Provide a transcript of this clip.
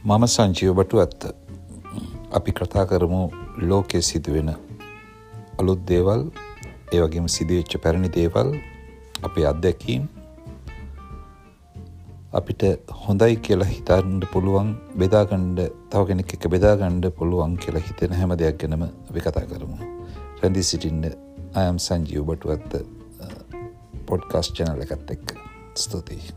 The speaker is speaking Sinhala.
මම සංජීව බටු ඇත්ත. අපි කතා කරමු ලෝකෙ සිදුවෙන අලුත් දේවල් ඒවගේම සිදුවෙච්ච පැරණි දේවල් අපේ අත්දැකීම්. අපිට හොඳයි කියලා හිතන්ඩ පුළුවන් බෙදාගණ්ඩ තව කෙනෙක් එක බෙදාගණ්ඩ පුළුවන් කියලා හිතෙන හැම දෙයක් ගැනම අපි කතා කරමු. රැඳි සිටින්ඩ අයම් සංජීව බටු ඇත්ත uh, පොඩ්කාස් චනල එකත් එක්ක. ස්තුතියි.